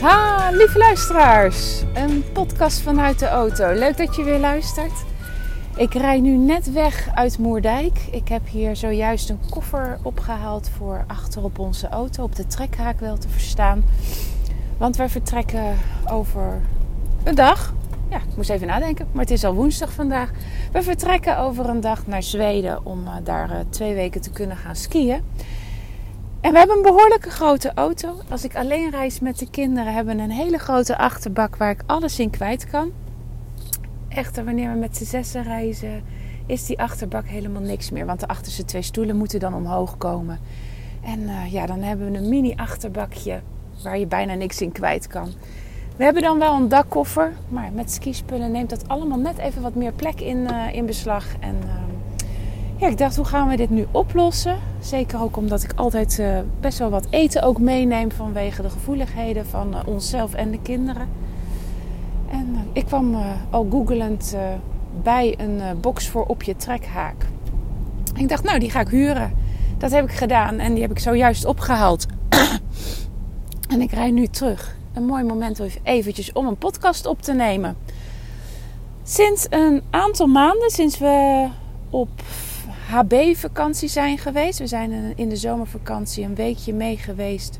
Ha, lieve luisteraars. Een podcast vanuit de auto. Leuk dat je weer luistert. Ik rij nu net weg uit Moerdijk. Ik heb hier zojuist een koffer opgehaald voor achter op onze auto. Op de trekhaak wel te verstaan. Want wij vertrekken over een dag. Ja, ik moest even nadenken. Maar het is al woensdag vandaag. We vertrekken over een dag naar Zweden om eh, daar eh, twee weken te kunnen gaan skiën. En we hebben een behoorlijke grote auto. Als ik alleen reis met de kinderen, hebben we een hele grote achterbak waar ik alles in kwijt kan. Echter, wanneer we met z'n zessen reizen, is die achterbak helemaal niks meer. Want de achterste twee stoelen moeten dan omhoog komen. En uh, ja, dan hebben we een mini achterbakje waar je bijna niks in kwijt kan. We hebben dan wel een dakkoffer, maar met skispullen neemt dat allemaal net even wat meer plek in, uh, in beslag. En uh, ja, ik dacht, hoe gaan we dit nu oplossen? Zeker ook omdat ik altijd uh, best wel wat eten ook meeneem vanwege de gevoeligheden van uh, onszelf en de kinderen. En uh, ik kwam al googelend bij een box voor op je trekhaak. Ik dacht, nou, die ga ik huren. Dat heb ik gedaan en die heb ik zojuist opgehaald. en ik rij nu terug. Een mooi moment eventjes om een podcast op te nemen. Sinds een aantal maanden, sinds we op HB-vakantie zijn geweest. We zijn in de zomervakantie een weekje mee geweest.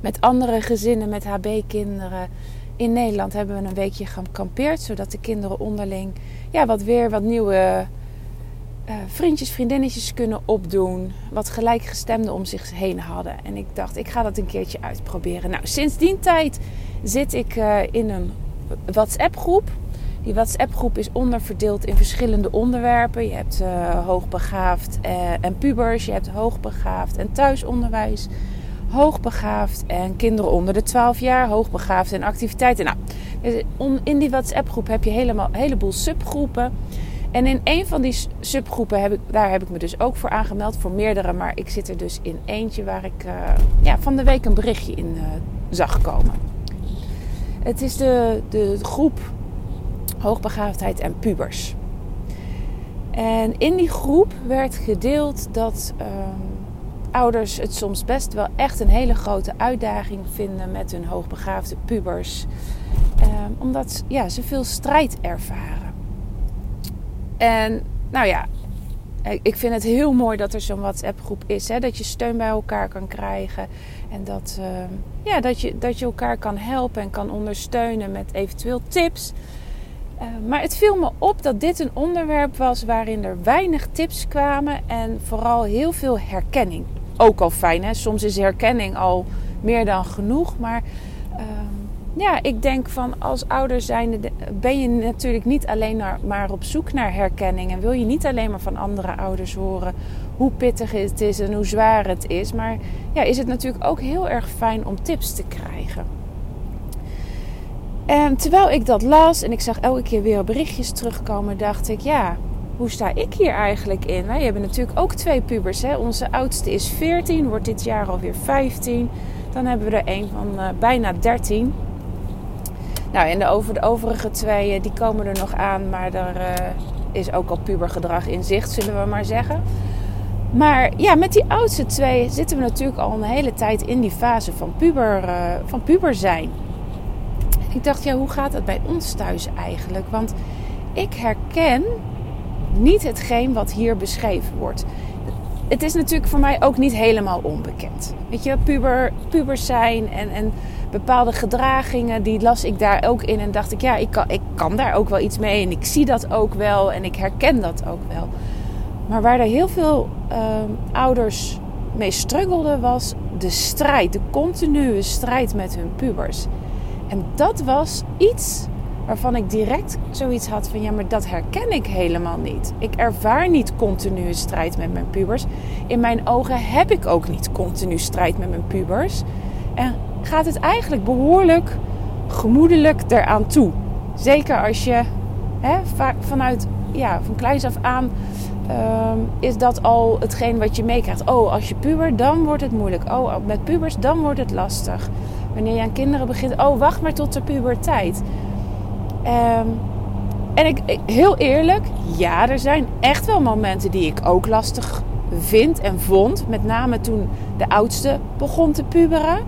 Met andere gezinnen met HB-kinderen. In Nederland hebben we een weekje gekampeerd. Zodat de kinderen onderling ja, wat weer wat nieuwe uh, vriendjes, vriendinnetjes kunnen opdoen. Wat gelijkgestemden om zich heen hadden. En ik dacht, ik ga dat een keertje uitproberen. Nou, sinds die tijd zit ik uh, in een WhatsApp-groep. Die WhatsApp-groep is onderverdeeld in verschillende onderwerpen. Je hebt uh, hoogbegaafd uh, en pubers, je hebt hoogbegaafd en thuisonderwijs, hoogbegaafd en kinderen onder de 12 jaar, hoogbegaafd en activiteiten. Nou, dus in die WhatsApp-groep heb je helemaal een heleboel subgroepen. En in een van die subgroepen heb ik, daar heb ik me dus ook voor aangemeld, voor meerdere, maar ik zit er dus in eentje waar ik uh, ja, van de week een berichtje in zag komen. Het is de, de groep hoogbegaafdheid en pubers. En in die groep werd gedeeld dat um, ouders het soms best wel echt een hele grote uitdaging vinden met hun hoogbegaafde pubers. Um, omdat ja, ze veel strijd ervaren. En nou ja, ik vind het heel mooi dat er zo'n WhatsApp-groep is. Hè? Dat je steun bij elkaar kan krijgen. En dat, uh, ja, dat, je, dat je elkaar kan helpen en kan ondersteunen met eventueel tips. Uh, maar het viel me op dat dit een onderwerp was waarin er weinig tips kwamen en vooral heel veel herkenning. Ook al fijn, hè? soms is herkenning al meer dan genoeg. Maar uh, ja, ik denk van als ouder zijn ben je natuurlijk niet alleen naar, maar op zoek naar herkenning. En wil je niet alleen maar van andere ouders horen hoe pittig het is en hoe zwaar het is. Maar ja, is het natuurlijk ook heel erg fijn om tips te krijgen. En terwijl ik dat las en ik zag elke keer weer berichtjes terugkomen, dacht ik, ja, hoe sta ik hier eigenlijk in? Wij hebben natuurlijk ook twee pubers. Hè? Onze oudste is 14, wordt dit jaar alweer 15. Dan hebben we er een van uh, bijna 13. Nou, en de, over, de overige twee, uh, die komen er nog aan, maar er uh, is ook al pubergedrag in zicht, zullen we maar zeggen. Maar ja, met die oudste twee zitten we natuurlijk al een hele tijd in die fase van puber, van puber zijn. Ik dacht, ja, hoe gaat het bij ons thuis eigenlijk? Want ik herken niet hetgeen wat hier beschreven wordt. Het is natuurlijk voor mij ook niet helemaal onbekend. Weet je, puber, pubers zijn en, en bepaalde gedragingen, die las ik daar ook in. En dacht ik, ja, ik kan, ik kan daar ook wel iets mee. En ik zie dat ook wel en ik herken dat ook wel. Maar waar er heel veel uh, ouders mee struggelden, was de strijd, de continue strijd met hun pubers. En dat was iets waarvan ik direct zoiets had van ja, maar dat herken ik helemaal niet. Ik ervaar niet continu strijd met mijn pubers. In mijn ogen heb ik ook niet continu strijd met mijn pubers. En gaat het eigenlijk behoorlijk gemoedelijk eraan toe. Zeker als je hè, vanuit ja, van kleins af aan um, is dat al hetgeen wat je meekrijgt. Oh, als je puber, dan wordt het moeilijk. Oh, met pubers, dan wordt het lastig. Wanneer je aan kinderen begint, oh, wacht maar tot de puberteit. Um, en ik, heel eerlijk, ja, er zijn echt wel momenten die ik ook lastig vind en vond. Met name toen de oudste begon te puberen.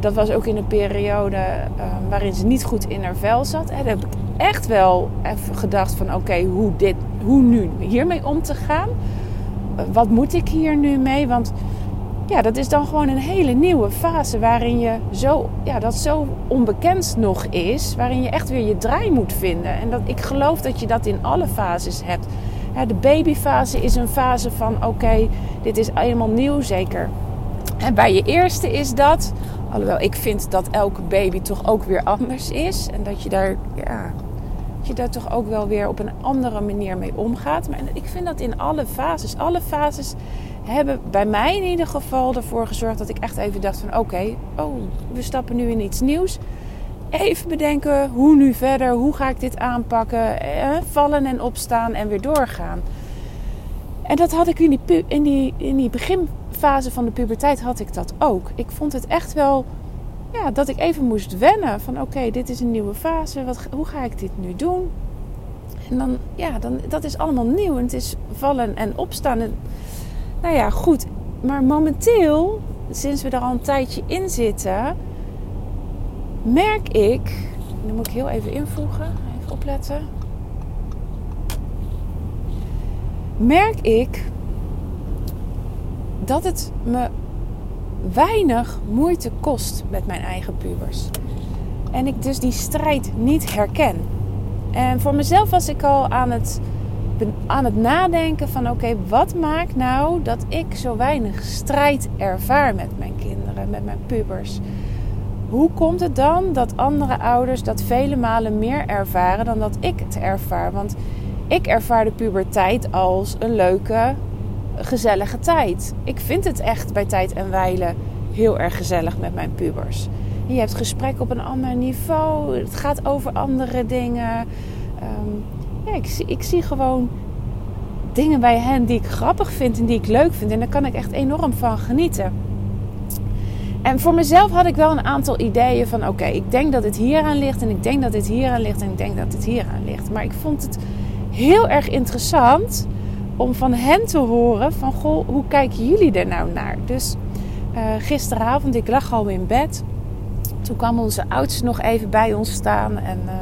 dat was ook in een periode ehm, waarin ze niet goed in haar vel zat. En heb ik echt wel even gedacht van oké, hoe hoe, hoe nu hiermee om te gaan. wat moet ik hier nu mee? Want ja, dat is dan gewoon een hele nieuwe fase waarin je zo, ja, dat zo onbekend nog is. Waarin je echt weer je draai moet vinden. En dat, ik geloof dat je dat in alle fases hebt. De babyfase is een fase van oké, dit is helemaal nieuw, zeker. En bij je eerste is dat, alhoewel ik vind dat elke baby toch ook weer anders is. En dat je daar, ja, dat je daar toch ook wel weer op een andere manier mee omgaat. Maar ik vind dat in alle fases. Alle fases hebben bij mij in ieder geval ervoor gezorgd dat ik echt even dacht van oké, oh, we stappen nu in iets nieuws. Even bedenken hoe nu verder, hoe ga ik dit aanpakken, eh, vallen en opstaan en weer doorgaan. En dat had ik in die, in, die, in die beginfase van de puberteit had ik dat ook. Ik vond het echt wel ja, dat ik even moest wennen van oké, dit is een nieuwe fase, wat, hoe ga ik dit nu doen? En dan, ja, dan, dat is allemaal nieuw en het is vallen en opstaan. En, nou ja, goed. Maar momenteel, sinds we er al een tijdje in zitten, merk ik. Nu moet ik heel even invoegen. Even opletten. Merk ik dat het me weinig moeite kost met mijn eigen pubers. En ik dus die strijd niet herken. En voor mezelf was ik al aan het aan het nadenken van oké, wat maakt nou dat ik zo weinig strijd ervaar met mijn kinderen, met mijn pubers? Hoe komt het dan dat andere ouders dat vele malen meer ervaren dan dat ik het ervaar? Want ik ervaar de puberteit als een leuke, gezellige tijd. Ik vind het echt bij tijd en wijlen heel erg gezellig met mijn pubers. Je hebt gesprek op een ander niveau. Het gaat over andere dingen. Ik, zie, ik zie gewoon dingen bij hen die ik grappig vind en die ik leuk vind. En daar kan ik echt enorm van genieten. En voor mezelf had ik wel een aantal ideeën van oké, ik denk dat het hier aan ligt en ik denk dat het hier aan ligt en ik denk dat het hier aan ligt. Maar ik vond het heel erg interessant om van hen te horen van goh, hoe kijken jullie er nou naar? Dus uh, gisteravond, ik lag al in bed. Toen kwam onze oudste nog even bij ons staan en uh,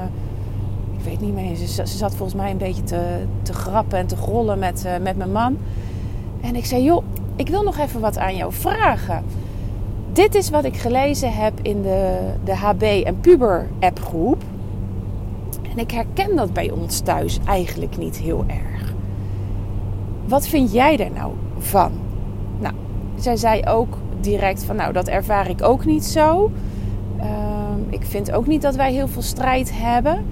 ik weet niet meer, ze, zat volgens mij een beetje te, te grappen en te grollen met, uh, met mijn man. En ik zei, joh, ik wil nog even wat aan jou vragen. Dit is wat ik gelezen heb in de, de HB en Puber appgroep. En ik herken dat bij ons thuis eigenlijk niet heel erg. Wat vind jij er nou van? Nou, zij zei ook direct van, nou, dat ervaar ik ook niet zo. Uh, ik vind ook niet dat wij heel veel strijd hebben.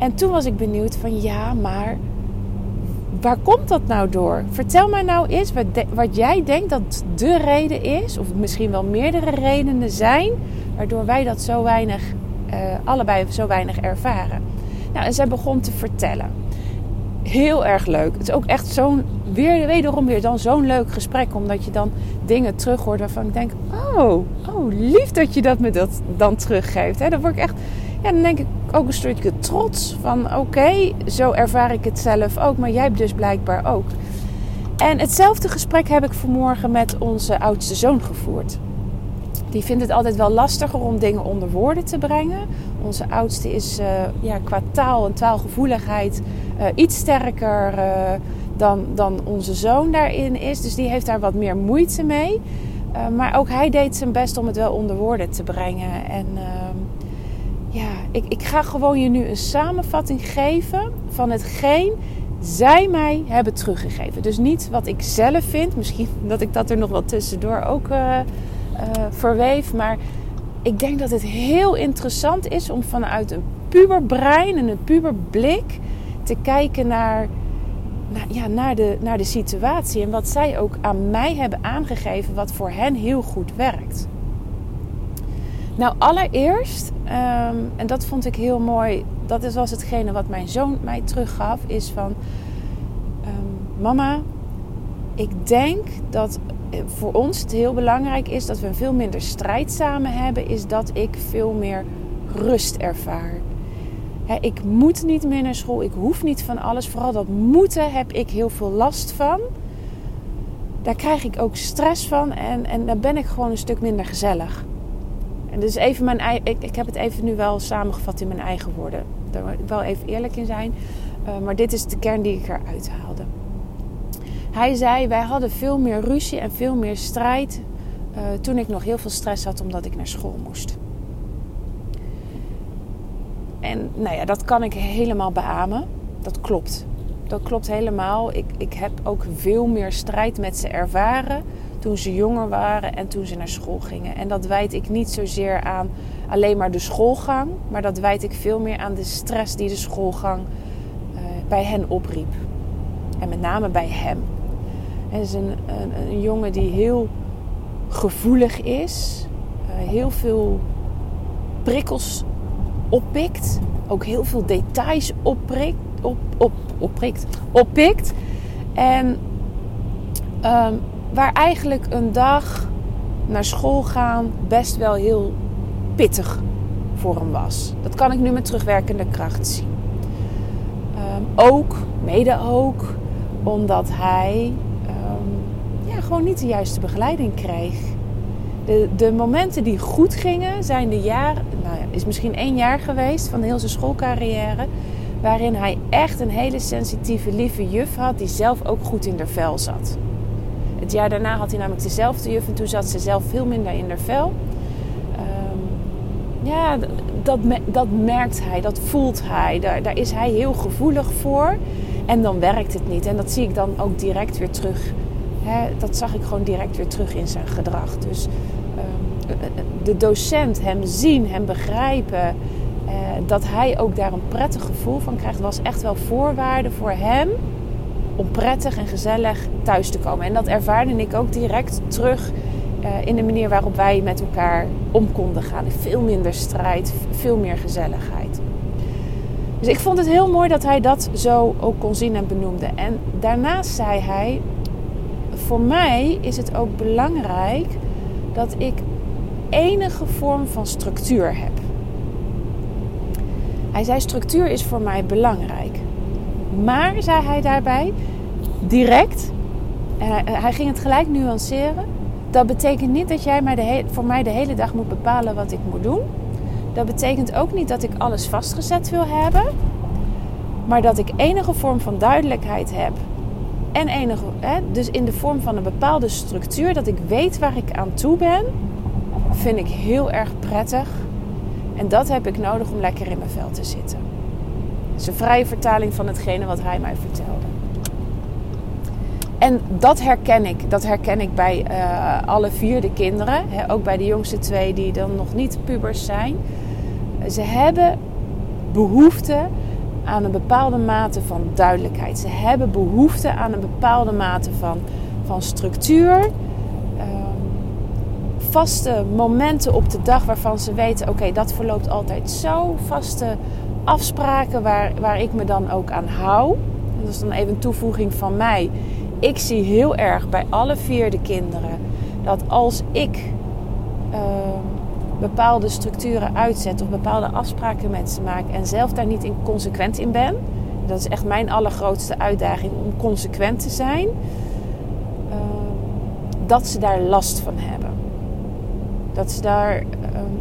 En toen was ik benieuwd van ja, maar waar komt dat nou door? Vertel mij nou eens wat, wat jij denkt dat de reden is, of misschien wel meerdere redenen zijn, waardoor wij dat zo weinig, uh, allebei zo weinig ervaren. Nou, en zij begon te vertellen. Heel erg leuk. Het is ook echt zo'n, weer, wederom weer dan zo'n leuk gesprek, omdat je dan dingen terug hoort waarvan ik denk: oh, oh, lief dat je dat me dat dan teruggeeft. Hè? Dan word ik echt ja, dan denk ik ook een stukje trots van oké, zo ervaar ik het zelf ook, maar jij dus blijkbaar ook. En hetzelfde gesprek heb ik vanmorgen met onze oudste zoon gevoerd. Die vindt het altijd wel lastiger om dingen onder woorden te brengen. Onze oudste is uh, ja, qua taal en taalgevoeligheid uh, iets sterker uh, dan, dan onze zoon daarin is. Dus die heeft daar wat meer moeite mee. maar ook hij deed zijn best om het wel onder woorden te brengen. En ik, ik ga gewoon je nu een samenvatting geven van hetgeen zij mij hebben teruggegeven. Dus niet wat ik zelf vind. Misschien dat ik dat er nog wel tussendoor ook uh, uh, verweef. Maar ik denk dat het heel interessant is om vanuit een puberbrein en een puberblik te kijken naar, naar, ja, naar, de, naar de situatie. En wat zij ook aan mij hebben aangegeven, wat voor hen heel goed werkt. Nou, allereerst, ehm, en dat vond ik heel mooi, dat was hetgene wat mijn zoon mij teruggaf, is van ehm, mama, ik denk dat voor ons het heel belangrijk is dat we veel minder strijd samen hebben, is dat ik veel meer rust ervaar. ik moet niet meer naar school, ik hoef niet van alles. Vooral dat moeten heb ik heel veel last van. Daar krijg ik ook stress van en, en dan ben ik gewoon een stuk minder gezellig. En dus even mijn ik, ik heb het even nu wel samengevat in mijn eigen woorden. Daar wil ik wel even eerlijk in zijn. Uh, maar dit is de kern die ik eruit haalde. Hij zei: Wij hadden veel meer ruzie en veel meer strijd uh, toen ik nog heel veel stress had omdat ik naar school moest. En nou ja, dat kan ik helemaal beamen. Dat klopt. Dat klopt helemaal. Ik, ik heb ook veel meer strijd met ze ervaren toen ze jonger waren en toen ze naar school gingen. En dat wijd ik niet zozeer aan alleen maar de schoolgang, maar dat wijd ik veel meer aan de stress die de schoolgang uh, bij hen opriep. En met name bij hem. Hij is een, een, een jongen die heel gevoelig is, uh, heel veel prikkels oppikt, ook heel veel details opprikt, op, op, opprikt, oppikt. En um, waar eigenlijk een dag naar school gaan best wel heel pittig voor hem was. Dat kan ik nu met terugwerkende kracht zien. Um, ook, mede ook, omdat hij um, ja, gewoon niet de juiste begeleiding kreeg. De, de momenten die goed gingen zijn de jaren, nou ja, is misschien één jaar geweest van heel zijn schoolcarrière. Waarin hij echt een hele sensitieve, lieve juf had die zelf ook goed in haar vel zat. Het jaar daarna had hij namelijk dezelfde juf en toen zat ze zelf veel minder in haar vel. Um, ja, dat, dat merkt hij, dat voelt hij. Daar, daar is hij heel gevoelig voor. En dan werkt het niet. En dat zie ik dan ook direct weer terug. dat zag ik gewoon direct weer terug in zijn gedrag. Dus um, de docent hem zien, hem begrijpen. Uh, dat hij ook daar een prettig gevoel van krijgt, was echt wel voorwaarde voor hem om prettig en gezellig thuis te komen. En dat ervaarde ik ook direct terug uh, in de manier waarop wij met elkaar om konden gaan. Veel minder strijd, veel meer gezelligheid. Dus ik vond het heel mooi dat hij dat zo ook kon zien en benoemde. En daarnaast zei hij: Voor mij is het ook belangrijk dat ik enige vorm van structuur heb. Hij zei: Structuur is voor mij belangrijk. Maar, zei hij daarbij, direct, en hij, ging het gelijk nuanceren. Dat betekent niet dat jij mij de voor mij de hele dag moet bepalen wat ik moet doen. Dat betekent ook niet dat ik alles vastgezet wil hebben. Maar dat ik enige vorm van duidelijkheid heb. En enige, hè, dus in de vorm van een bepaalde structuur, dat ik weet waar ik aan toe ben, vind ik heel erg prettig. En dat heb ik nodig om lekker in mijn vel te zitten is een vrije vertaling van hetgene wat hij mij vertelde. En dat herken ik. Dat herken ik bij uh, alle vier de kinderen. Ook bij de jongste twee die dan nog niet pubers zijn. Ze hebben behoefte aan een bepaalde mate van duidelijkheid. Ze hebben behoefte aan een bepaalde mate van, van structuur. Uh, vaste momenten op de dag waarvan ze weten: oké, dat verloopt altijd zo. Vaste afspraken waar, waar ik me dan ook aan hou. Dat is dan even een toevoeging van mij. Ik zie heel erg bij alle vier de kinderen dat als ik uh, bepaalde structuren uitzet of bepaalde afspraken met ze maak en zelf daar niet in consequent in ben, dat is echt mijn allergrootste uitdaging om consequent te zijn, uh, dat ze daar last van hebben. Dat ze daar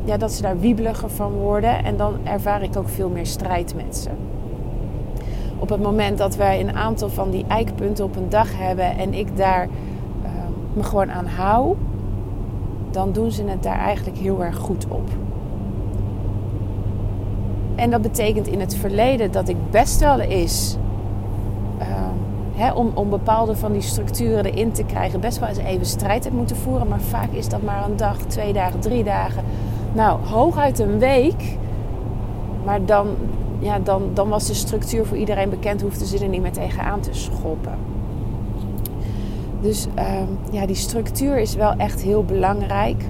ja, dat ze daar wiebeliger van worden. En dan ervaar ik ook veel meer strijd met ze. Op het moment dat wij een aantal van die eikpunten op een dag hebben en ik daar uh, me gewoon aan hou, dan doen ze het daar eigenlijk heel erg goed op. En dat betekent in het verleden dat ik best wel eens om, bepaalde van die structuren erin te krijgen, best wel eens even strijd heb moeten voeren. Maar vaak is dat maar een dag, twee dagen, drie dagen. Nou, hooguit een week. Maar dan, ja, dan, dan was de structuur voor iedereen bekend, hoefden ze er niet meer tegenaan te schoppen. Dus uh, ja, die structuur is wel echt heel belangrijk.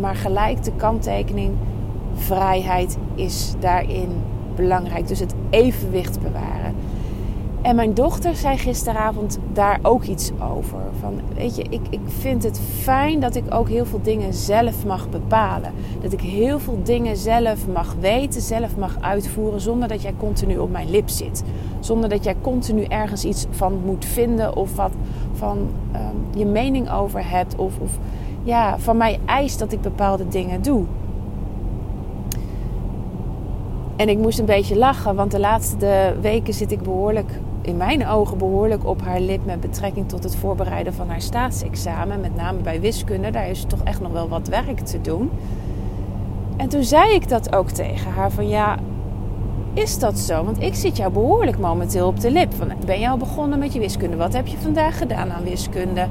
Maar gelijk de kanttekening, vrijheid is daarin belangrijk. Dus het evenwicht bewaren. En mijn dochter zei gisteravond daar ook iets over. Van, weet je, ik, ik vind het fijn dat ik ook heel veel dingen zelf mag bepalen. Dat ik heel veel dingen zelf mag weten, zelf mag uitvoeren, zonder dat jij continu op mijn lip zit. Zonder dat jij continu ergens iets van moet vinden of wat van um, je mening over hebt. Of, of ja, van mij eist dat ik bepaalde dingen doe. En ik moest een beetje lachen, want de laatste weken zit ik behoorlijk, in mijn ogen behoorlijk op haar lip met betrekking tot het voorbereiden van haar staatsexamen. Met name bij wiskunde, daar is toch echt nog wel wat werk te doen. En toen zei ik dat ook tegen haar: van ja, is dat zo? Want ik zit jou behoorlijk momenteel op de lip. Van, ben je al begonnen met je wiskunde? Wat heb je vandaag gedaan aan wiskunde?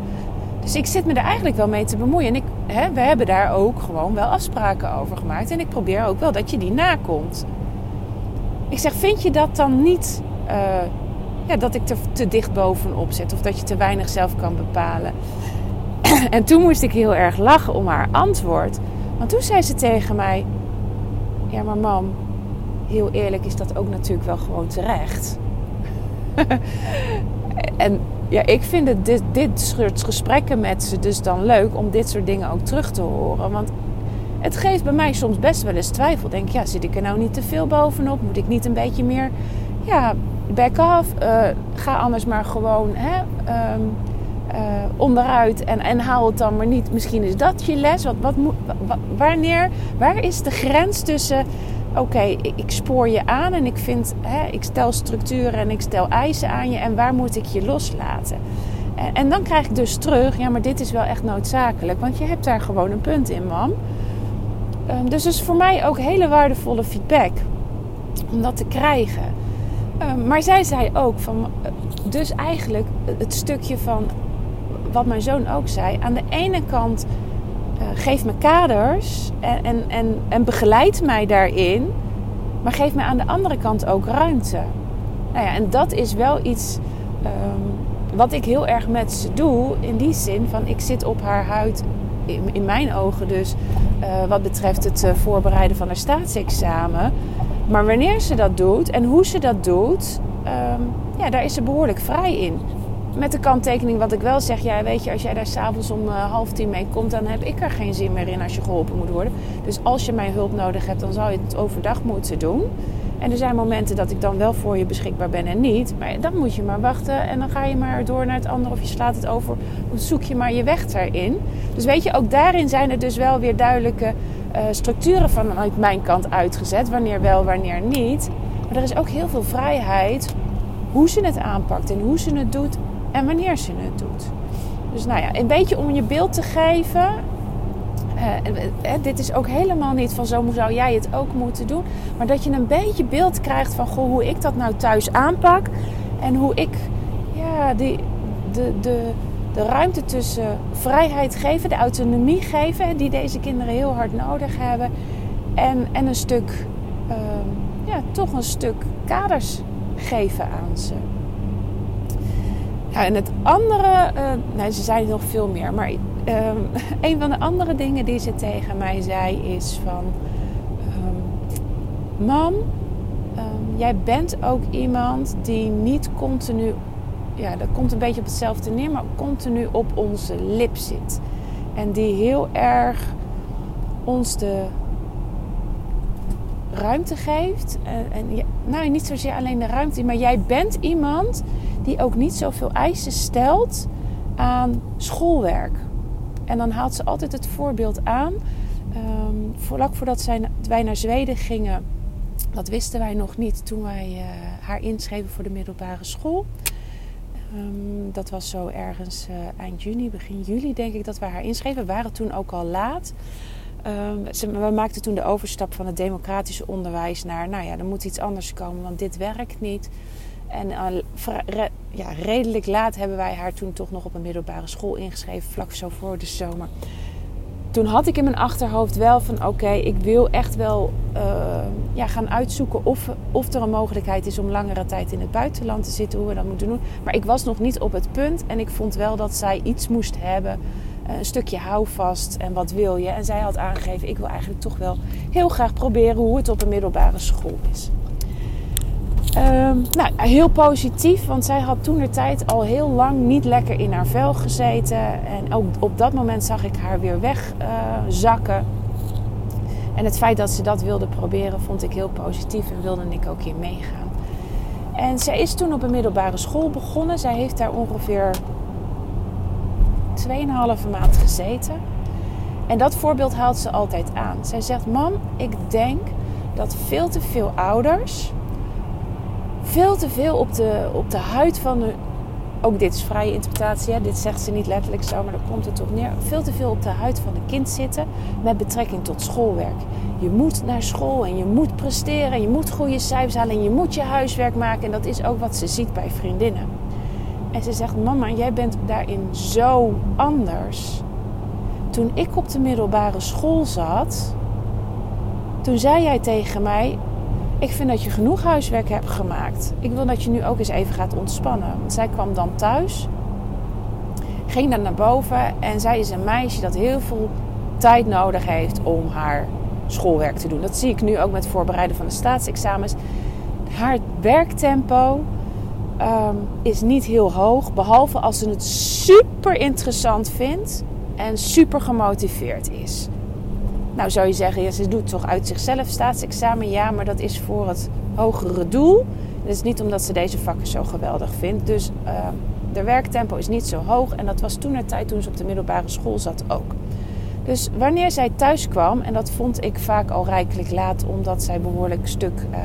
Dus ik zit me er eigenlijk wel mee te bemoeien. En ik, hè, we hebben daar ook gewoon wel afspraken over gemaakt. En ik probeer ook wel dat je die nakomt. Ik zeg, vind je dat dan niet uh, ja, dat ik er te dicht bovenop zit? Of dat je te weinig zelf kan bepalen? en toen moest ik heel erg lachen om haar antwoord. Want toen zei ze tegen mij: Ja, maar mam, heel eerlijk is dat ook natuurlijk wel gewoon terecht. en ja, ik vind het dit, dit soort gesprekken met ze dus dan leuk om dit soort dingen ook terug te horen. Want het geeft bij mij soms best wel eens twijfel. Denk, ja, zit ik er nou niet te veel bovenop? Moet ik niet een beetje meer, ja, back off? Uh, ga anders maar gewoon hè, um, uh, onderuit en, en haal het dan maar niet. Misschien is dat je les. Wat, wat wanneer, waar is de grens tussen oké, ik spoor je aan en ik vind, hè, ik stel structuren en ik stel eisen aan je en waar moet ik je loslaten? En, en, dan krijg ik dus terug, ja, maar dit is wel echt noodzakelijk, want je hebt daar gewoon een punt in, mam. Um, dus is voor mij ook hele waardevolle feedback om dat te krijgen. Um, maar zij zei ook van, dus eigenlijk het stukje van wat mijn zoon ook zei, aan de ene kant uh, geef me kaders en, en, en, en begeleid mij daarin. Maar geef me aan de andere kant ook ruimte. Nou ja, en dat is wel iets um, wat ik heel erg met ze doe. In die zin van ik zit op haar huid, in, mijn ogen dus, uh, wat betreft het voorbereiden van haar staatsexamen. Maar wanneer ze dat doet en hoe ze dat doet, um, ja, daar is ze behoorlijk vrij in. Met de kanttekening wat ik wel zeg, ja, weet je, als jij daar s'avonds om uh, half tien mee komt, dan heb ik er geen zin meer in als je geholpen moet worden. Dus als je mijn hulp nodig hebt, dan zou je het overdag moeten doen. En er zijn momenten dat ik dan wel voor je beschikbaar ben en niet. Maar dan moet je maar wachten en dan ga je maar door naar het andere of je slaat het over. Of zoek je maar je weg daarin. Dus weet je, ook daarin zijn er dus wel weer duidelijke uh, structuren vanuit mijn kant uitgezet. Wanneer wel, wanneer niet. Maar er is ook heel veel vrijheid hoe ze het aanpakt en hoe ze het doet en wanneer ze het doet. Dus nou ja, een beetje om je beeld te geven. Uh, dit is ook helemaal niet van zo zou jij het ook moeten doen. Maar dat je een beetje beeld krijgt van goh, hoe ik dat nou thuis aanpak. En hoe ik ja, die, de, de, de ruimte tussen vrijheid geven, de autonomie geven, die deze kinderen heel hard nodig hebben. En, en een stuk, uh, ja, toch een stuk kaders geven aan ze. Ja, en het andere, uh, nee, ze zei nog veel meer, maar uh, een van de andere dingen die ze tegen mij zei is van, um, mam, jij bent ook iemand die niet continu, ja, dat komt een beetje op hetzelfde neer, maar continu op onze lip zit. En die heel erg ons de ruimte geeft. En, en, nou, niet zozeer alleen de ruimte, maar jij bent iemand die ook niet zoveel eisen stelt aan schoolwerk. En dan haalt ze altijd het voorbeeld aan. Um, vlak voordat wij naar Zweden gingen, dat wisten wij nog niet toen wij uh, haar inschreven voor de middelbare school. Um, dat was zo ergens uh, eind juni, begin juli denk ik dat we haar inschreven. We waren toen ook al laat. Um, we maakten toen de overstap van het democratische onderwijs naar, nou ja, er moet iets anders komen, want dit werkt niet. En uh, ja, redelijk laat hebben wij haar toen toch nog op een middelbare school ingeschreven, vlak zo voor de zomer. Toen had ik in mijn achterhoofd wel van oké, ik wil echt wel uh, ja, gaan uitzoeken of, of er een mogelijkheid is om langere tijd in het buitenland te zitten, hoe we dat moeten doen. Maar ik was nog niet op het punt en ik vond wel dat zij iets moest hebben eh, een stukje houvast en wat wil je. En zij had aangegeven, ik wil eigenlijk toch wel heel graag proberen hoe het op een middelbare school is. Um, nou, heel positief, want zij had toen de tijd al heel lang niet lekker in haar vel gezeten. En ook op dat moment zag ik haar weer wegzakken. Uh, en het feit dat ze dat wilde proberen vond ik heel positief en wilde ik ook hier meegaan. En zij is toen op een middelbare school begonnen. Zij heeft daar ongeveer 2,5 maand gezeten. En dat voorbeeld haalt ze altijd aan. Zij zegt: Mam, ik denk dat veel te veel ouders veel te veel op de, op de huid van hun. Ook dit is vrije interpretatie, hè? dit zegt ze niet letterlijk zo, maar daar komt het op neer. Veel te veel op de huid van een kind zitten met betrekking tot schoolwerk. Je moet naar school en je moet presteren en je moet goede cijfers halen en je moet je huiswerk maken. En dat is ook wat ze ziet bij vriendinnen. En ze zegt: Mama, jij bent daarin zo anders. Toen ik op de middelbare school zat, toen zei jij tegen mij: Ik vind dat je genoeg huiswerk hebt gemaakt. Ik wil dat je nu ook eens even gaat ontspannen. Want zij kwam dan thuis, ging dan naar boven en zij is een meisje dat heel veel tijd nodig heeft om haar schoolwerk te doen. Dat zie ik nu ook met het voorbereiden van de staatsexamens. Haar werktempo um, is niet heel hoog, behalve als ze het super interessant vindt en super gemotiveerd is. Nou zou je zeggen, ja, ze doet toch uit zichzelf staatsexamen? Ja, maar dat is voor het hogere doel. Het is niet omdat ze deze vakken zo geweldig vindt. Dus uh, de werktempo is niet zo hoog. En dat was toen de tijd toen ze op de middelbare school zat ook. Dus wanneer zij thuis kwam, en dat vond ik vaak al rijkelijk laat, omdat zij behoorlijk stuk. Uh,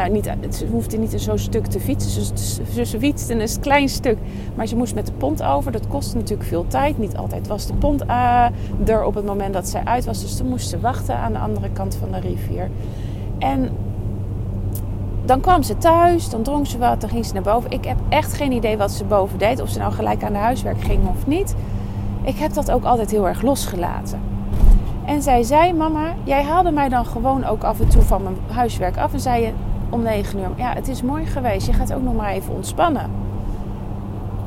nou, niet, ze hoefde niet zo'n stuk te fietsen. Ze, ze fietste een klein stuk. Maar ze moest met de pont over. Dat kostte natuurlijk veel tijd. Niet altijd was de pont uh, er op het moment dat zij uit was. Dus toen moest ze wachten aan de andere kant van de rivier. En dan kwam ze thuis, dan dronk ze wat, dan ging ze naar boven. Ik heb echt geen idee wat ze boven deed. Of ze nou gelijk aan de huiswerk ging of niet. Ik heb dat ook altijd heel erg losgelaten. En zij zei: Mama, jij haalde mij dan gewoon ook af en toe van mijn huiswerk af. En zei je om negen uur: Ja, het is mooi geweest. Je gaat ook nog maar even ontspannen.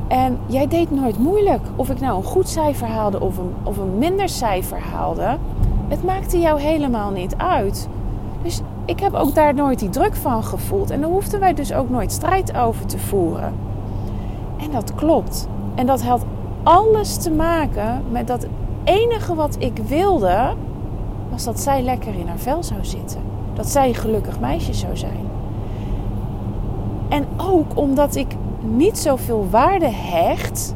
En jij deed nooit moeilijk. Of ik nou een goed cijfer haalde of een, of een minder cijfer haalde. Het maakte jou helemaal niet uit. Dus ik heb ook daar nooit die druk van gevoeld. En daar hoefden wij dus ook nooit strijd over te voeren. En dat klopt. En dat had alles te maken met dat enige wat ik wilde, was dat zij lekker in haar vel zou zitten. Dat zij gelukkig meisje zou zijn. En ook omdat ik niet zoveel waarde hecht.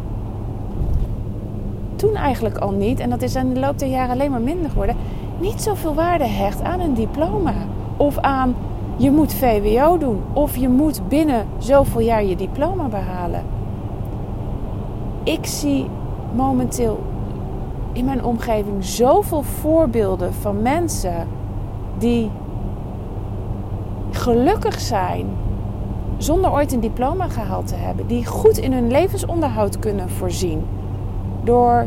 Toen eigenlijk al niet, en dat is in de loop der jaren alleen maar minder geworden. Niet zoveel waarde hecht aan een diploma. Of aan je moet VWO doen. Of je moet binnen zoveel jaar je diploma behalen ik zie momenteel in mijn omgeving zoveel voorbeelden van mensen die gelukkig zijn zonder ooit een diploma gehaald te hebben, die goed in hun levensonderhoud kunnen voorzien door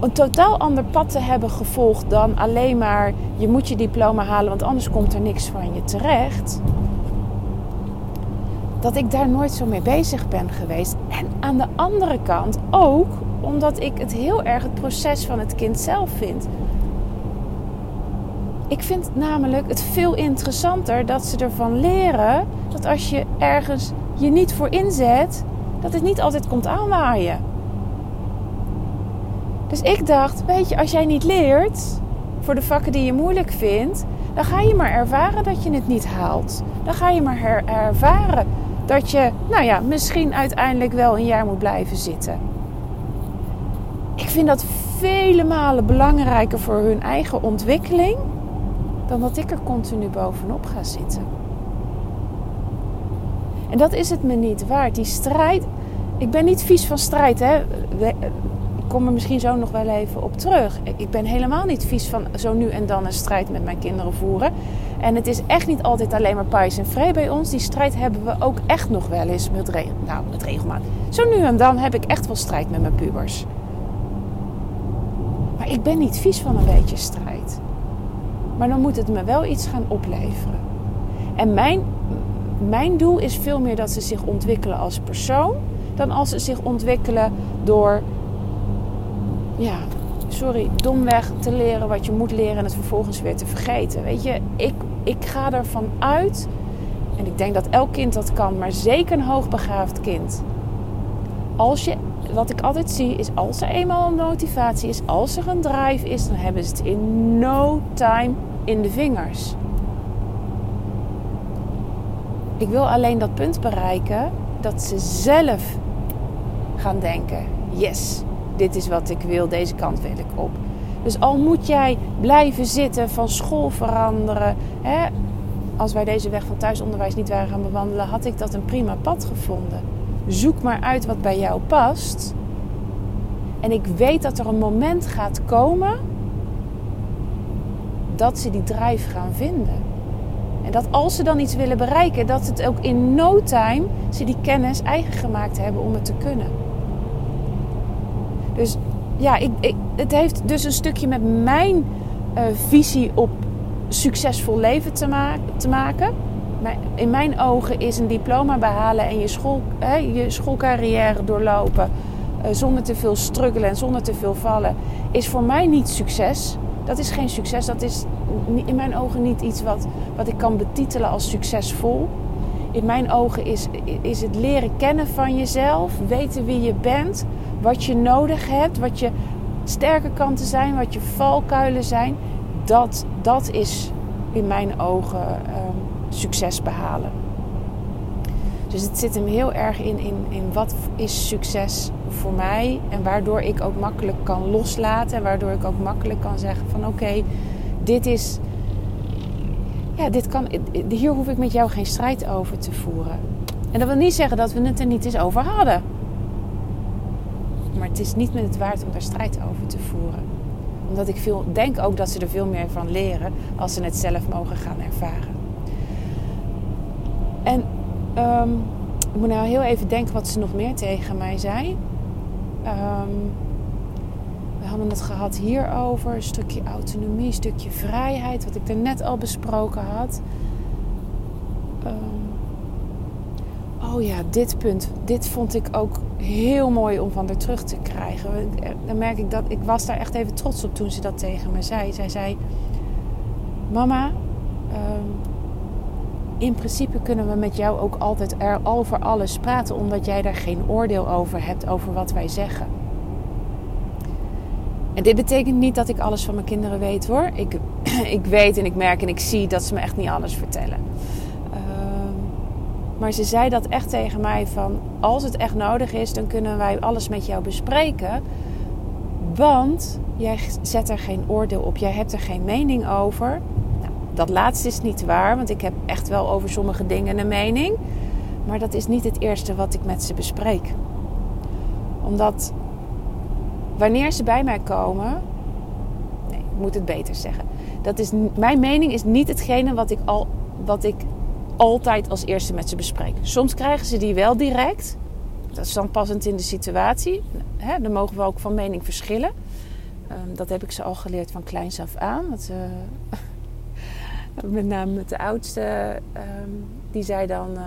een totaal ander pad te hebben gevolgd dan alleen maar je moet je diploma halen, want anders komt er niks van je terecht dat ik daar nooit zo mee bezig ben geweest. En aan de andere kant ook omdat ik het heel erg het proces van het kind zelf vind. Ik vind namelijk het veel interessanter dat ze ervan leren dat als je ergens je niet voor inzet, dat het niet altijd komt aanwaaien. Dus ik dacht, weet je, als jij niet leert voor de vakken die je moeilijk vindt, dan ga je maar ervaren dat je het niet haalt. Dan ga je maar ervaren dat je, nou ja, misschien uiteindelijk wel een jaar moet blijven zitten. Ik vind dat vele malen belangrijker voor hun eigen ontwikkeling dan dat ik er continu bovenop ga zitten. En dat is het me niet waard. Die strijd. Ik ben niet vies van strijd, hè. Ik kom er misschien zo nog wel even op terug. Ik ben helemaal niet vies van zo nu en dan een strijd met mijn kinderen voeren. En het is echt niet altijd alleen maar pais en vree bij ons. Die strijd hebben we ook echt nog wel eens met, nou, met regelmaat. Zo nu en dan heb ik echt wel strijd met mijn pubers. Maar ik ben niet vies van een beetje strijd. Maar dan moet het me wel iets gaan opleveren. En mijn, mijn doel is veel meer dat ze zich ontwikkelen als persoon. Dan als ze zich ontwikkelen door ja, sorry, domweg te leren wat je moet leren en het vervolgens weer te vergeten. Weet je, ik, ik ga ervan uit, en ik denk dat elk kind dat kan, maar zeker een hoogbegaafd kind. Als je, wat ik altijd zie, is als er eenmaal een motivatie is, als er een drive is, dan hebben ze het in no time in de vingers. Ik wil alleen dat punt bereiken dat ze zelf gaan denken: yes, dit is wat ik wil, deze kant wil ik op. Dus al moet jij blijven zitten, van school veranderen. Hè? Als wij deze weg van thuisonderwijs niet waren gaan bewandelen, had ik dat een prima pad gevonden. Zoek maar uit wat bij jou past. En ik weet dat er een moment gaat komen dat ze die drijf gaan vinden. En dat als ze dan iets willen bereiken, dat het ook in no time ze die kennis eigen gemaakt hebben om het te kunnen. Dus ja, ik, ik, het heeft dus een stukje met mijn uh, visie op succesvol leven te maken. In mijn ogen is een diploma behalen en je, school, hè, je schoolcarrière doorlopen uh, zonder te veel struggelen en zonder te veel vallen, is voor mij niet succes. Dat is geen succes. Dat is in mijn ogen niet iets wat, wat ik kan betitelen als succesvol. In mijn ogen is, is het leren kennen van jezelf, weten wie je bent, wat je nodig hebt, wat je sterke kanten zijn, wat je valkuilen zijn. Dat, dat is in mijn ogen um, succes behalen. Dus het zit hem heel erg in, in, in wat is succes voor mij. En waardoor ik ook makkelijk kan loslaten. En waardoor ik ook makkelijk kan zeggen van oké, dit is. Ja, dit kan, hier hoef ik met jou geen strijd over te voeren. En dat wil niet zeggen dat we het er niet eens over hadden. Maar het is niet met het waard om daar strijd over te voeren. Omdat ik veel, denk ook dat ze er veel meer van leren als ze het zelf mogen gaan ervaren. En um, ik moet nou heel even denken wat ze nog meer tegen mij zei. Um, we hadden het gehad hierover. Een stukje autonomie, een stukje vrijheid. Wat ik er net al besproken had. Um, oh ja, dit punt. Dit vond ik ook heel mooi om van haar terug te krijgen. Dan merk ik dat ik was daar echt even trots op toen ze dat tegen me zei. Zij zei: Mama, in principe kunnen we met jou ook altijd er over alles praten, omdat jij daar geen oordeel over hebt over wat wij zeggen. En dit betekent niet dat ik alles van mijn kinderen weet hoor. Ik, ik weet en ik merk en ik zie dat ze me echt niet alles vertellen. Ehm, maar ze zei dat echt tegen mij van als het echt nodig is, dan kunnen wij alles met jou bespreken. Want jij zet er geen oordeel op, jij hebt er geen mening over. Dat laatste is niet waar, want ik heb echt wel over sommige dingen een mening. Maar dat is niet het eerste wat ik met ze bespreek. Omdat wanneer ze bij mij komen. Nee, ik moet het beter zeggen. Dat is, mijn mening is niet hetgene wat ik, al, wat ik altijd als eerste met ze bespreek. Soms krijgen ze die wel direct. Dat is dan passend in de situatie. Dan mogen we ook van mening verschillen. Um, dat heb ik ze al geleerd van kleins af aan. Uh, met name met de oudste, um, die zei dan: uh,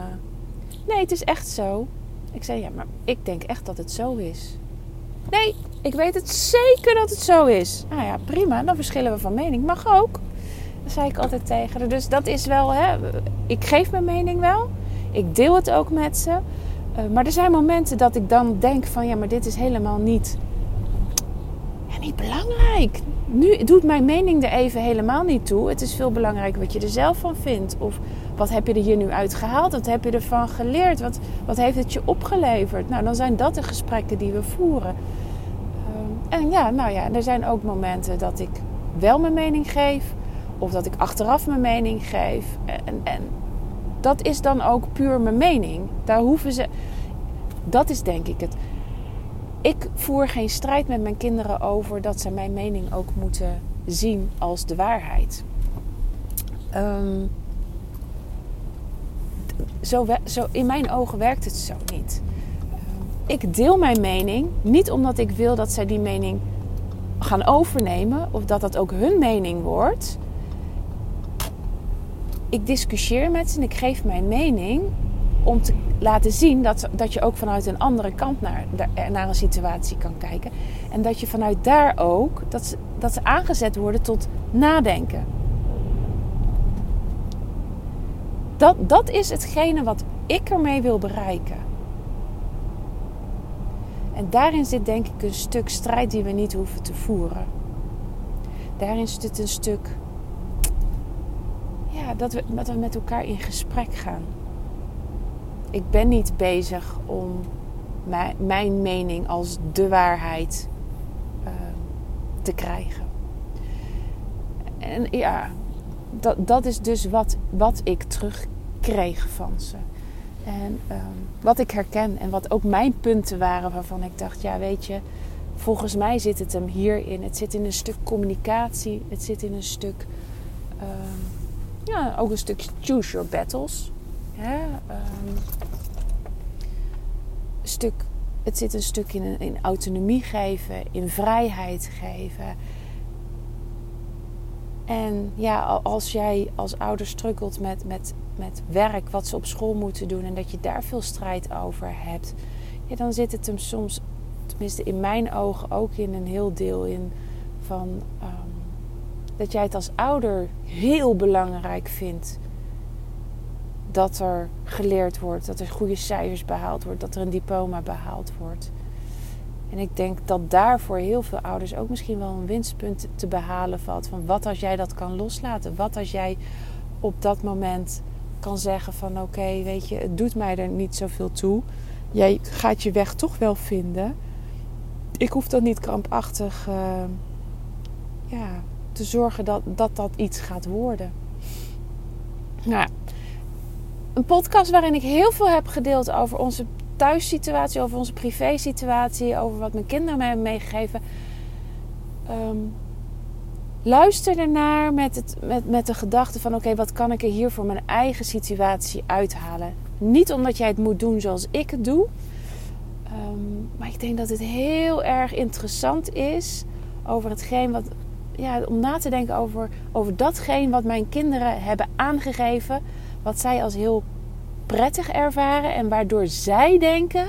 Nee, het is echt zo. Ik zei: Ja, maar ik denk echt dat het zo is. Nee, ik weet het zeker dat het zo is. Nou ja, prima, dan verschillen we van mening. Mag ook. Dat zei ik altijd tegen haar. Dus dat is wel, hè, ik geef mijn mening wel. Ik deel het ook met ze. Uh, maar er zijn momenten dat ik dan denk van ja, maar dit is helemaal niet, belangrijk nu doet mijn mening er even helemaal niet toe. Het is veel belangrijker wat je er zelf van vindt. Of wat heb je er hier nu uitgehaald? Wat heb je ervan geleerd? Wat, wat heeft het je opgeleverd? Nou, dan zijn dat de gesprekken die we voeren. Ehm, en ja, nou ja, er zijn ook momenten dat ik wel mijn mening geef. Of dat ik achteraf mijn mening geef. En, en dat is dan ook puur mijn mening. Daar hoeven ze. Dat is denk ik het ik voer geen strijd met mijn kinderen over dat ze mijn mening ook moeten zien als de waarheid. Um, zo, zo, in mijn ogen werkt het zo niet. Um, ik deel mijn mening niet omdat ik wil dat zij die mening gaan overnemen of dat dat ook hun mening wordt. Ik discussieer met ze en ik geef mijn mening om te laten zien dat, dat je ook vanuit een andere kant naar, naar een situatie kan kijken. En dat je vanuit daar ook, dat ze, dat ze aangezet worden tot nadenken. Dat, dat is hetgene wat ik ermee wil bereiken. En daarin zit denk ik een stuk strijd die we niet hoeven te voeren. Daarin zit een stuk ja, dat, we, dat we met elkaar in gesprek gaan ik ben niet bezig om mijn, mening als de waarheid uh, te krijgen. en ja, dat, dat is dus wat, wat ik terugkreeg van ze. En ehm, wat ik herken en wat ook mijn punten waren waarvan ik dacht, ja weet je, volgens mij zit het hem hierin. Het zit in een stuk communicatie, het zit in een stuk, ehm, ja, ook een stuk choose your battles. Um, stuk, het zit een stuk in, autonomie geven, in vrijheid geven. En ja, als jij als ouder struggelt met, met, met werk, wat ze op school moeten doen en dat je daar veel strijd over hebt, ja, dan zit het hem soms, tenminste in mijn ogen, ook in een heel deel in van um, dat jij het als ouder heel belangrijk vindt dat er geleerd wordt, dat er goede cijfers behaald wordt, dat er een diploma behaald wordt. En ik denk dat daar voor heel veel ouders ook misschien wel een winstpunt te behalen valt. Van wat als jij dat kan loslaten? Wat als jij op dat moment kan zeggen van oké, weet je, het doet mij er niet zoveel toe. Jij gaat je weg toch wel vinden. Ik hoef dan niet krampachtig uh, ja, te zorgen dat, dat dat iets gaat worden. Nou, een podcast waarin ik heel veel heb gedeeld over onze thuissituatie, over onze privésituatie, over wat mijn kinderen mij hebben meegegeven. Um, luister ernaar met, het, met, met de gedachte van: oké, wat kan ik er hier voor mijn eigen situatie uithalen? Niet omdat jij het moet doen zoals ik het doe, um, maar ik denk dat het heel erg interessant is over hetgeen wat. Ja, om na te denken over, over datgene wat mijn kinderen hebben aangegeven, wat zij als heel prettig ervaren en waardoor zij denken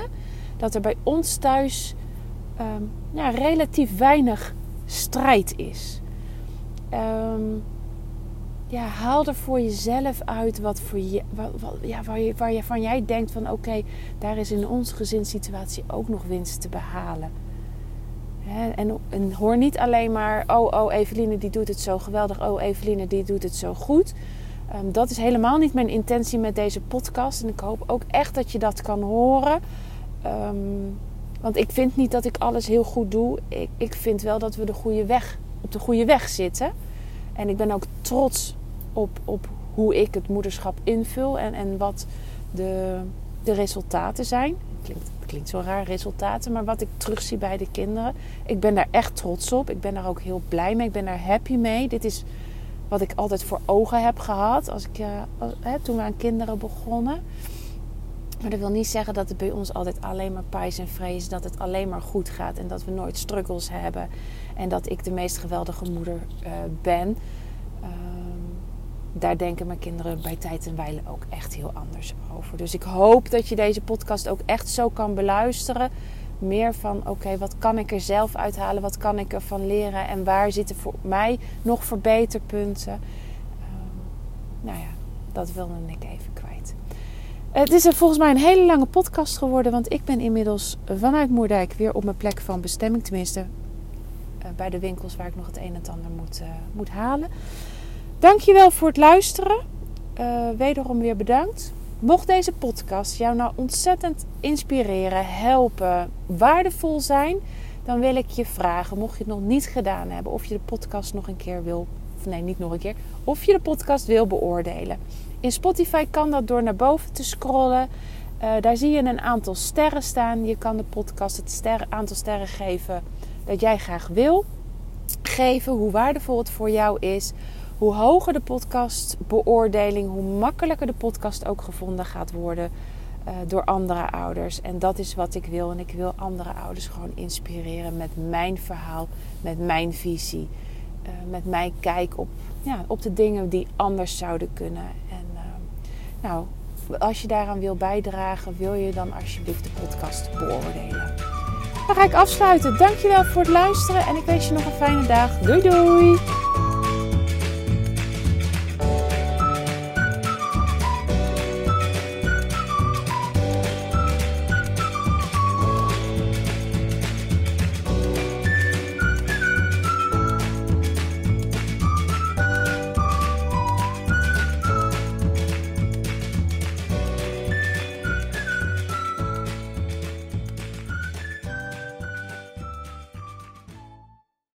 dat er bij ons thuis ja, relatief weinig strijd is. Um, ja, haal er voor jezelf uit wat voor je, wat, ja, waar, je, waar je van jij denkt van oké, daar is in onze gezinssituatie ook nog winst te behalen. en, en, hoor niet alleen maar, oh, oh, Eveline die doet het zo geweldig, oh, Eveline die doet het zo goed. Um, dat is helemaal niet mijn intentie met deze podcast. En ik hoop ook echt dat je dat kan horen. Um, want ik vind niet dat ik alles heel goed doe. Ik, ik vind wel dat we de goede weg, op de goede weg zitten. En ik ben ook trots op, op hoe ik het moederschap invul en, en wat de, de resultaten zijn. Klinkt, klinkt zo raar, resultaten, maar wat ik terugzie bij de kinderen. Ik ben daar echt trots op. Ik ben daar ook heel blij mee. Ik ben daar happy mee. Dit is wat ik altijd voor ogen heb gehad als ik, uh, toen we aan kinderen begonnen. Maar dat wil niet zeggen dat het bij ons altijd alleen maar pijs en vrees, dat het alleen maar goed gaat en dat we nooit struggles hebben en dat ik de meest geweldige moeder uh, ben. Ehm, daar denken mijn kinderen bij tijd en wijle ook echt heel anders over. Dus ik hoop dat je deze podcast ook echt zo kan beluisteren meer van oké, wat kan ik er zelf uithalen? Wat kan ik ervan leren? En waar zitten voor mij nog verbeterpunten? Um, nou ja, dat wilde ik even kwijt. Het is volgens mij een hele lange podcast geworden, want ik ben inmiddels vanuit Moerdijk weer op mijn plek van bestemming. Tenminste, uh, bij de winkels waar ik nog het een en ander moet, uh, moet halen. Dankjewel voor het luisteren. Uh, wederom weer bedankt. Mocht deze podcast jou nou ontzettend inspireren, helpen, waardevol zijn, dan wil ik je vragen, mocht je het nog niet gedaan hebben, of je de podcast nog een keer wil, of nee, niet nog een keer, of je de podcast wil beoordelen. In Spotify kan dat door naar boven te scrollen. Uh, daar zie je een aantal sterren staan. Je kan de podcast het aantal sterren geven dat jij graag wil geven, hoe waardevol het voor jou is hoe hoger de podcastbeoordeling, hoe makkelijker de podcast ook gevonden gaat worden uh, door andere ouders. En dat is wat ik wil. En ik wil andere ouders gewoon inspireren met mijn verhaal, met mijn visie, uh, met mijn kijk op, ja, op de dingen die anders zouden kunnen. En uh, nou, als je daaraan wil bijdragen, wil je dan alsjeblieft de podcast beoordelen. Dan ga ik afsluiten. Dankjewel voor het luisteren en ik wens je nog een fijne dag. Doei doei!